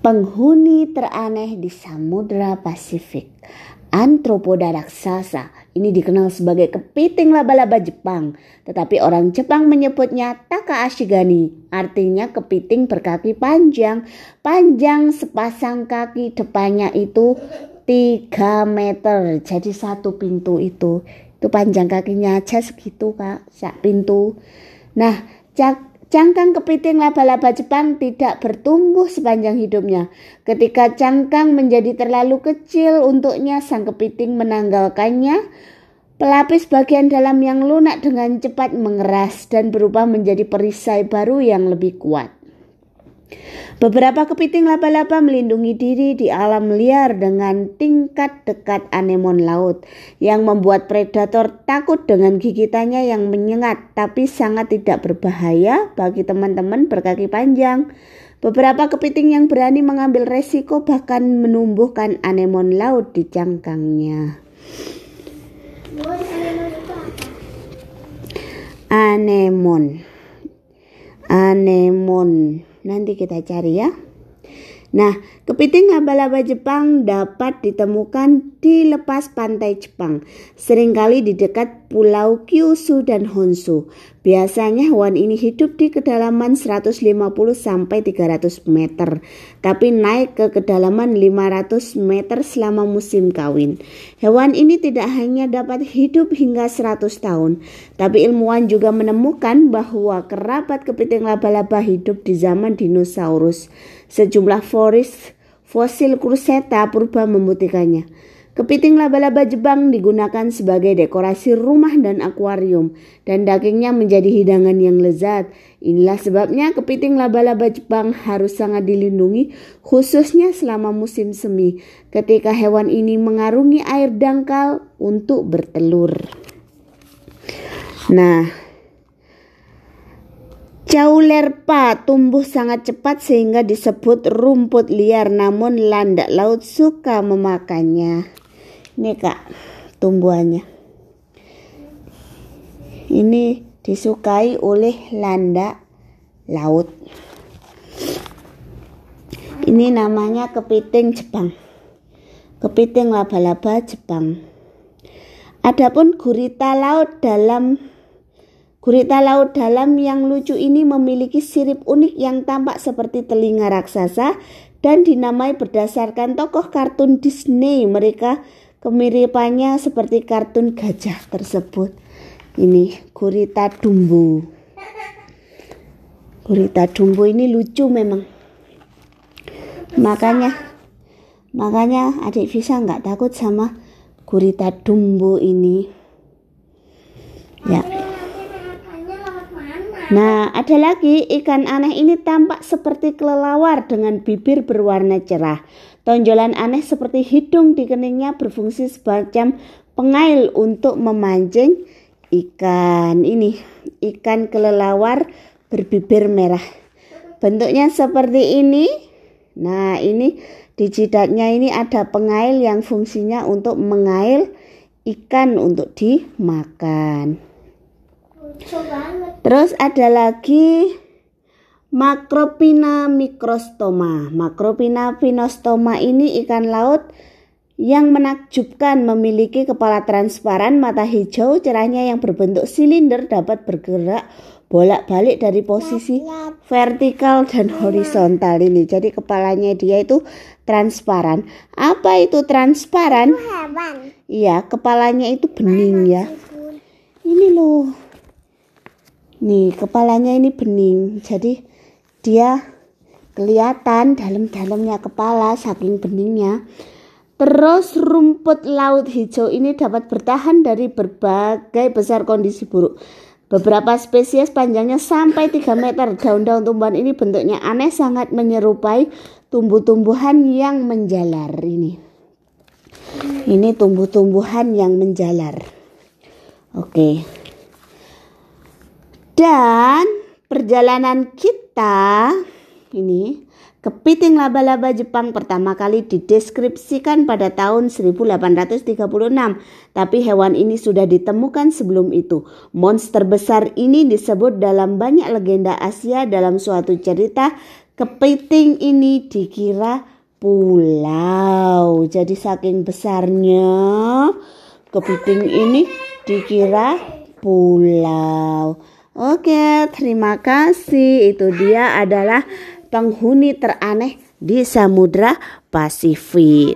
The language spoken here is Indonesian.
penghuni teraneh di Samudra Pasifik. Antropoda raksasa ini dikenal sebagai kepiting laba-laba Jepang, tetapi orang Jepang menyebutnya Taka Ashigani, artinya kepiting berkaki panjang. Panjang sepasang kaki depannya itu 3 meter, jadi satu pintu itu. Itu panjang kakinya aja segitu kak, sak pintu. Nah, cak Cangkang kepiting laba-laba Jepang tidak bertumbuh sepanjang hidupnya. Ketika cangkang menjadi terlalu kecil untuknya, sang kepiting menanggalkannya. Pelapis bagian dalam yang lunak dengan cepat mengeras dan berubah menjadi perisai baru yang lebih kuat. Beberapa kepiting laba-laba melindungi diri di alam liar dengan tingkat dekat anemon laut yang membuat predator takut dengan gigitannya yang menyengat tapi sangat tidak berbahaya bagi teman-teman berkaki panjang. Beberapa kepiting yang berani mengambil resiko bahkan menumbuhkan anemon laut di cangkangnya. Anemon. Anemon. Nanti kita cari ya. Nah, kepiting laba-laba Jepang dapat ditemukan di lepas pantai Jepang, sering kali di dekat pulau Kyushu dan Honshu. Biasanya hewan ini hidup di kedalaman 150 sampai 300 meter, tapi naik ke kedalaman 500 meter selama musim kawin. Hewan ini tidak hanya dapat hidup hingga 100 tahun, tapi ilmuwan juga menemukan bahwa kerabat kepiting laba-laba hidup di zaman dinosaurus. Sejumlah foris, fosil kruseta purba membuktikannya. Kepiting laba-laba Jepang digunakan sebagai dekorasi rumah dan akuarium dan dagingnya menjadi hidangan yang lezat. Inilah sebabnya kepiting laba-laba Jepang harus sangat dilindungi khususnya selama musim semi ketika hewan ini mengarungi air dangkal untuk bertelur. Nah, Caulerpa tumbuh sangat cepat sehingga disebut rumput liar namun landak laut suka memakannya. Ini kak tumbuhannya. Ini disukai oleh landak laut. Ini namanya kepiting Jepang. Kepiting laba-laba Jepang. Adapun gurita laut dalam Gurita laut dalam yang lucu ini memiliki sirip unik yang tampak seperti telinga raksasa dan dinamai berdasarkan tokoh kartun Disney. Mereka kemiripannya seperti kartun gajah tersebut. Ini gurita dumbo. Gurita dumbo ini lucu memang. Makanya makanya adik bisa nggak takut sama gurita dumbo ini. Ya. Nah, ada lagi ikan aneh ini tampak seperti kelelawar dengan bibir berwarna cerah. Tonjolan aneh seperti hidung di keningnya berfungsi semacam pengail untuk memancing ikan ini. Ikan kelelawar berbibir merah. Bentuknya seperti ini. Nah, ini di jidatnya ini ada pengail yang fungsinya untuk mengail ikan untuk dimakan. Terus ada lagi Macropina microstoma. Macropina pinostoma ini ikan laut yang menakjubkan memiliki kepala transparan, mata hijau, cerahnya yang berbentuk silinder dapat bergerak bolak-balik dari posisi vertikal dan horizontal ini. Jadi kepalanya dia itu transparan. Apa itu transparan? Iya, kepalanya itu bening ya. Nih, kepalanya ini bening. Jadi dia kelihatan dalam-dalamnya kepala saking beningnya. Terus rumput laut hijau ini dapat bertahan dari berbagai besar kondisi buruk. Beberapa spesies panjangnya sampai 3 meter. Daun-daun tumbuhan ini bentuknya aneh sangat menyerupai tumbuh-tumbuhan yang menjalar ini. Ini tumbuh-tumbuhan yang menjalar. Oke. Dan perjalanan kita ini kepiting laba-laba Jepang pertama kali dideskripsikan pada tahun 1836. Tapi hewan ini sudah ditemukan sebelum itu. Monster besar ini disebut dalam banyak legenda Asia dalam suatu cerita kepiting ini dikira pulau. Jadi saking besarnya kepiting ini dikira pulau. Oke, terima kasih. Itu dia adalah penghuni teraneh di Samudra Pasifik.